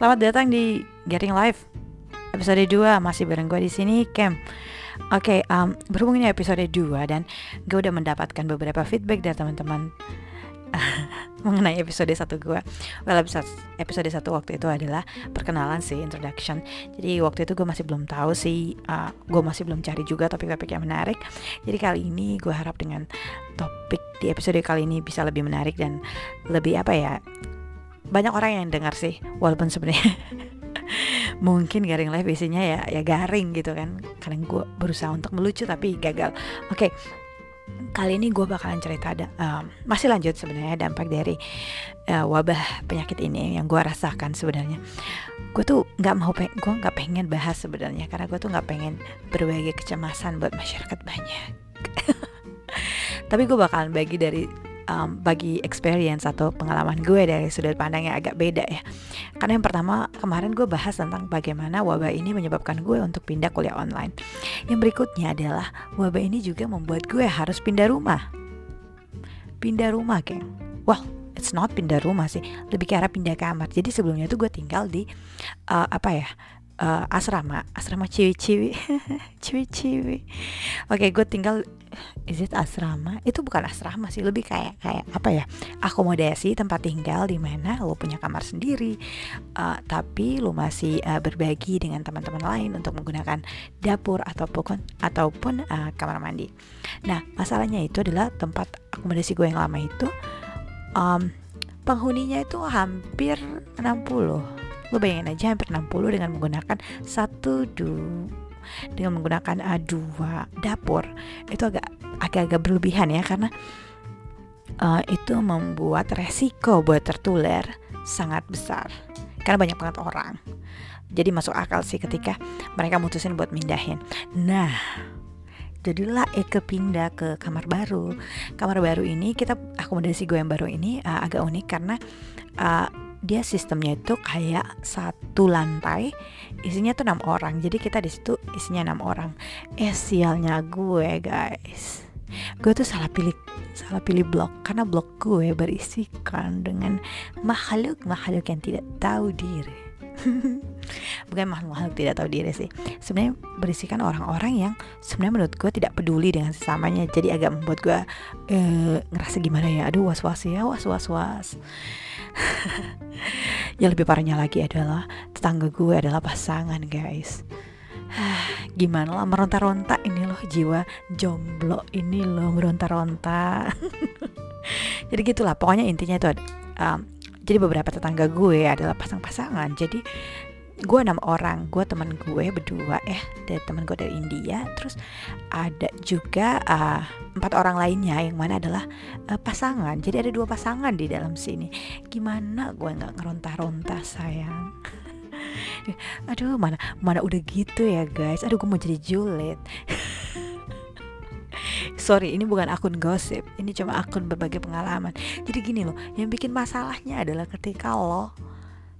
Selamat datang di Getting Live episode 2 masih bareng gue di sini Cam. Oke, okay, um, berhubung ini episode 2 dan gue udah mendapatkan beberapa feedback dari teman-teman mengenai episode 1 gue. Well, episode episode 1 waktu itu adalah perkenalan sih, introduction. Jadi waktu itu gue masih belum tahu sih, uh, gue masih belum cari juga topik-topik yang menarik. Jadi kali ini gue harap dengan topik di episode kali ini bisa lebih menarik dan lebih apa ya banyak orang yang dengar sih walaupun sebenarnya mungkin garing live isinya ya ya garing gitu kan. Karena gue berusaha untuk melucu tapi gagal. Oke okay. kali ini gue bakalan cerita ada um, masih lanjut sebenarnya dampak dari uh, wabah penyakit ini yang gue rasakan sebenarnya. Gue tuh nggak mau gue nggak pengen bahas sebenarnya karena gue tuh nggak pengen berbagi kecemasan buat masyarakat banyak. Tapi gue bakalan bagi dari um, bagi experience atau pengalaman gue dari sudut pandang yang agak beda ya. Karena yang pertama kemarin gue bahas tentang bagaimana wabah ini menyebabkan gue untuk pindah kuliah online. Yang berikutnya adalah wabah ini juga membuat gue harus pindah rumah. Pindah rumah, geng. Well, it's not pindah rumah sih, lebih ke arah pindah kamar. Jadi sebelumnya tuh gue tinggal di uh, apa ya? Uh, asrama asrama ciwi-ciwi. Ciwi-ciwi. Oke okay, gue tinggal is it asrama? Itu bukan asrama sih lebih kayak kayak apa ya? Akomodasi tempat tinggal di mana lo punya kamar sendiri. Uh, tapi lo masih uh, berbagi dengan teman-teman lain untuk menggunakan dapur ataupun ataupun uh, kamar mandi. Nah masalahnya itu adalah tempat akomodasi gue yang lama itu um, penghuninya itu hampir 60 lo bayangin aja hampir 60 dengan menggunakan satu du dengan menggunakan uh, dua dapur. Itu agak agak-agak berlebihan ya karena uh, itu membuat resiko buat tertular sangat besar. Karena banyak banget orang. Jadi masuk akal sih ketika mereka mutusin buat mindahin. Nah jadilah Eke pindah ke kamar baru. Kamar baru ini kita akomodasi gue yang baru ini uh, agak unik karena uh, dia sistemnya itu kayak satu lantai isinya tuh enam orang. Jadi kita di situ isinya enam orang. Eh sialnya gue guys. Gue tuh salah pilih salah pilih blok. Karena blok gue berisikan dengan makhluk makhluk yang tidak tahu diri bukan makhluk-makhluk tidak tahu diri sih. Sebenarnya berisikan orang-orang yang sebenarnya menurut gue tidak peduli dengan sesamanya. Jadi agak membuat gue uh, ngerasa gimana ya? Aduh was was ya was was. Was yang lebih parahnya lagi adalah tetangga gue adalah pasangan guys. Gimana lah meronta-ronta ini loh jiwa jomblo ini loh meronta-ronta. Jadi gitulah pokoknya intinya itu um, jadi beberapa tetangga gue adalah pasang-pasangan. Jadi gue enam orang. Gue teman gue berdua eh dari teman gue dari India. Terus ada juga uh, empat orang lainnya. Yang mana adalah uh, pasangan. Jadi ada dua pasangan di dalam sini. Gimana gue nggak ngeronta-ronta sayang? Aduh mana mana udah gitu ya guys. Aduh gue mau jadi julid sorry ini bukan akun gosip. Ini cuma akun berbagai pengalaman. Jadi gini loh yang bikin masalahnya adalah ketika lo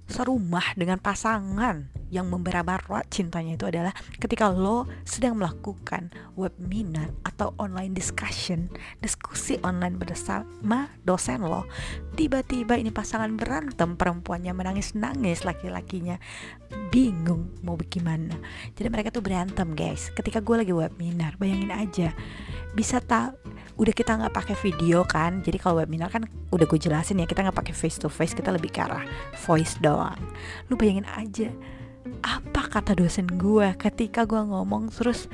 serumah dengan pasangan yang membara-bara cintanya itu adalah ketika lo sedang melakukan webinar atau online discussion, diskusi online bersama dosen lo. Tiba-tiba ini pasangan berantem, perempuannya menangis-nangis, laki-lakinya bingung mau bagaimana. Jadi mereka tuh berantem guys. Ketika gue lagi webinar, bayangin aja bisa tak udah kita nggak pakai video kan jadi kalau webinar kan udah gue jelasin ya kita nggak pakai face to face kita lebih ke arah voice doang lu bayangin aja apa kata dosen gue ketika gue ngomong terus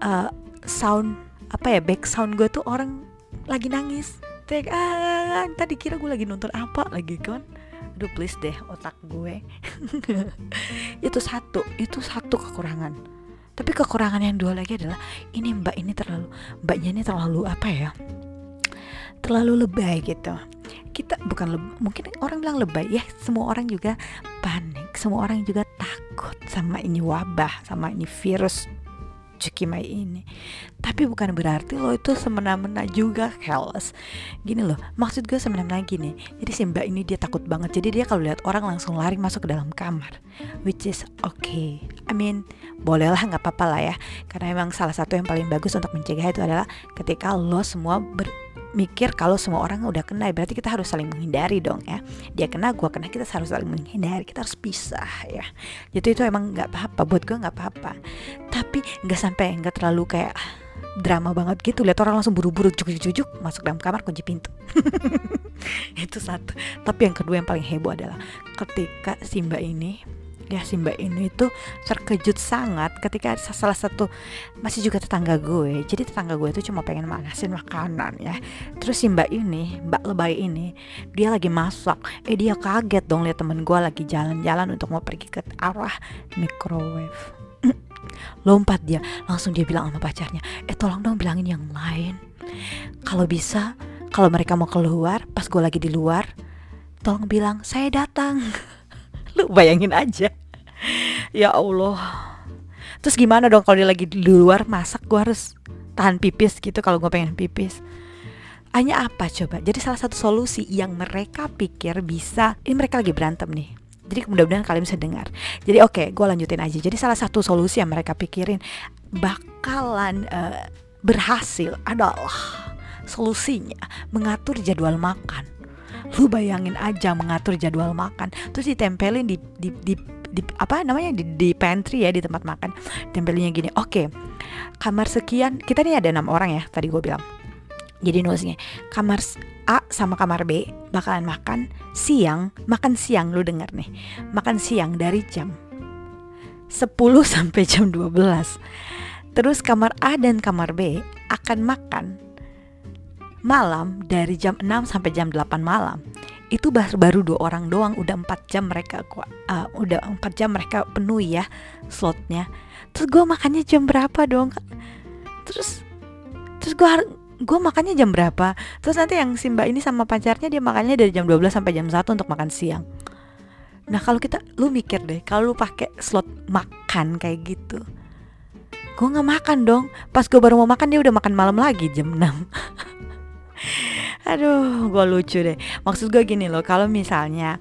uh, sound apa ya back sound gue tuh orang lagi nangis. Tek, ah, tadi kira gue lagi nonton apa lagi kan? Aduh please deh otak gue. Itu satu itu satu kekurangan. Tapi kekurangan yang dua lagi adalah ini mbak ini terlalu mbaknya ini terlalu apa ya terlalu lebay gitu. Kita bukan lebay, mungkin orang bilang lebay ya semua orang juga panik semua orang juga takut sama ini wabah sama ini virus Cukimai ini. Tapi bukan berarti lo itu semena-mena juga careless gini loh maksud gue semena-mena gini jadi si mbak ini dia takut banget. Jadi dia kalau lihat orang langsung lari masuk ke dalam kamar. Which is okay. I mean bolehlah nggak apa-apa lah ya. Karena emang salah satu yang paling bagus untuk mencegah itu adalah ketika lo semua ber, mikir kalau semua orang udah kena berarti kita harus saling menghindari dong ya. Dia kena gue kena kita harus saling menghindari kita harus pisah ya. Jadi itu emang nggak apa-apa buat gue nggak apa-apa. Tapi nggak sampai nggak terlalu kayak drama banget gitu. Lihat orang langsung buru-buru cujuk-cujuk masuk dalam kamar kunci pintu. Itu satu. Tapi yang kedua yang paling heboh adalah ketika Simba ini ya si mbak ini itu terkejut sangat ketika salah satu masih juga tetangga gue. Jadi tetangga gue itu cuma pengen manasin makanan ya. Terus si mbak ini mbak lebay ini dia lagi masak. Eh dia kaget dong lihat temen gue lagi jalan-jalan untuk mau pergi ke arah microwave. Lompat dia langsung dia bilang sama pacarnya eh tolong dong bilangin yang lain. Kalau bisa kalau mereka mau keluar pas gue lagi di luar tolong bilang saya datang lu bayangin aja. Ya Allah. Terus gimana dong kalau dia lagi di luar masak gue harus tahan pipis gitu kalau gue pengen pipis. Hanya apa coba? Jadi salah satu solusi yang mereka pikir bisa ini mereka lagi berantem nih. Jadi mudah-mudahan kalian bisa dengar. Jadi oke okay, gue lanjutin aja. Jadi salah satu solusi yang mereka pikirin bakalan uh, berhasil adalah solusinya mengatur jadwal makan lu bayangin aja mengatur jadwal makan. Terus ditempelin di di, di, di apa namanya di, di pantry ya di tempat makan. Tempelinnya gini oke okay, kamar sekian. Kita nih ada enam orang ya tadi gue bilang. Jadi nulisnya kamar A sama kamar B bakalan makan siang makan siang lu denger nih. Makan siang dari jam 10 sampai jam 12 terus kamar A dan kamar B akan makan malam dari jam 6 sampai jam 8 malam. Itu baru baru dua orang doang udah empat jam mereka uh, udah empat jam mereka penuh ya slotnya. Terus gue makannya jam berapa dong? Terus terus gue gue makannya jam berapa? Terus nanti yang Simba ini sama pacarnya dia makannya dari jam 12 sampai jam 1 untuk makan siang. Nah kalau kita lu mikir deh kalau lu pakai slot makan kayak gitu gue nggak makan dong. Pas gue baru mau makan dia udah makan malam lagi jam 6 Aduh, gue lucu deh. Maksud gue gini loh, kalau misalnya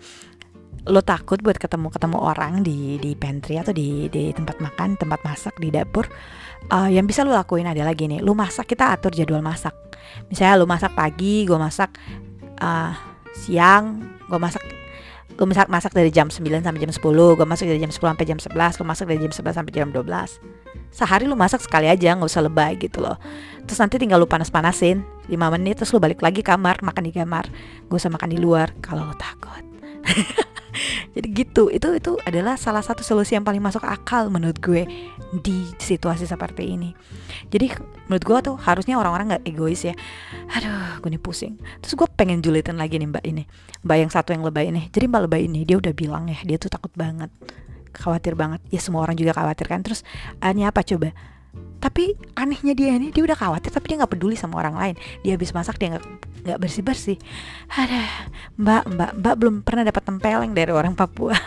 lo takut buat ketemu ketemu orang di di pantry atau di di tempat makan, tempat masak di dapur, uh, yang bisa lo lakuin adalah gini, lo masak kita atur jadwal masak. Misalnya lo masak pagi, gue masak uh, siang, gue masak gue masak masak dari jam 9 sampai jam 10 gue masak dari jam 10 sampai jam 11 gue masak dari jam 11 sampai jam 12 sehari lu masak sekali aja nggak usah lebay gitu loh. Terus nanti tinggal lu panas-panasin 5 menit terus lu balik lagi kamar makan di kamar. Gak usah makan di luar kalau takut jadi gitu itu itu adalah salah satu solusi yang paling masuk akal menurut gue di situasi seperti ini. Jadi menurut gue tuh harusnya orang-orang nggak egois ya. Aduh gue nih pusing. Terus gue pengen julitin lagi nih mbak ini. Mbak yang satu yang lebay ini. Jadi mbak lebay ini dia udah bilang ya dia tuh takut banget. Khawatir banget. Ya semua orang juga khawatir kan. Terus aneh apa coba tapi anehnya dia ini dia udah khawatir tapi dia nggak peduli sama orang lain. Dia habis masak dia nggak nggak bersih bersih ada mbak mbak mbak belum pernah dapat tempeleng dari orang Papua.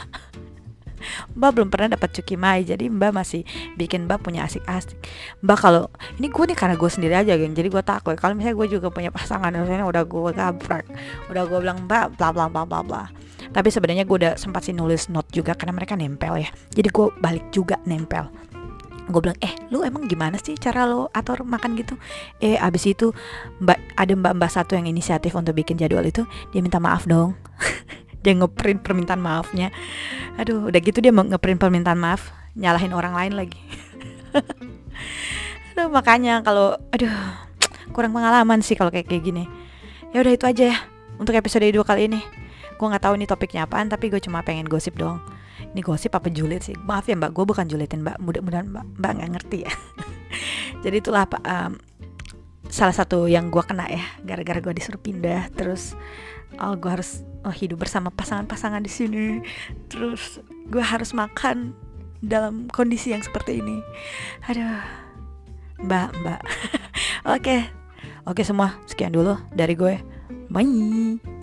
Mbak belum pernah dapat cuki mai jadi Mbak masih bikin Mbak punya asik-asik. Mbak kalau ini gue nih karena gue sendiri aja geng jadi gue takut. Kalau misalnya gue juga punya pasangan misalnya udah gue gabrak udah gue bilang Mbak bla bla bla bla bla. Tapi sebenarnya gue udah sempat sih nulis note juga karena mereka nempel ya. Jadi gue balik juga nempel gue bilang eh lu emang gimana sih cara lo atur makan gitu? Eh abis itu mbak ada mbak mbak satu yang inisiatif untuk bikin jadwal itu dia minta maaf dong. Dia ngeprint permintaan maafnya. Aduh udah gitu dia ngeprint permintaan maaf nyalahin orang lain lagi. Aduh makanya kalau aduh kurang pengalaman sih kalau kayak kayak gini. Ya udah itu aja ya untuk episode dua kali ini. Gue nggak tahu ini topiknya apaan tapi gue cuma pengen gosip doang ini gosip apa julid sih? Maaf ya mbak. Gue bukan julitin mbak. Mudah-mudahan mbak mbak nggak ngerti ya. Jadi itulah pak um, salah satu yang gue kena ya gara-gara gue disuruh pindah. Terus oh gue harus oh, hidup bersama pasangan-pasangan di sini. Terus gue harus makan dalam kondisi yang seperti ini. Aduh. Mbak mbak. Oke. Oke semua. Sekian dulu dari gue bye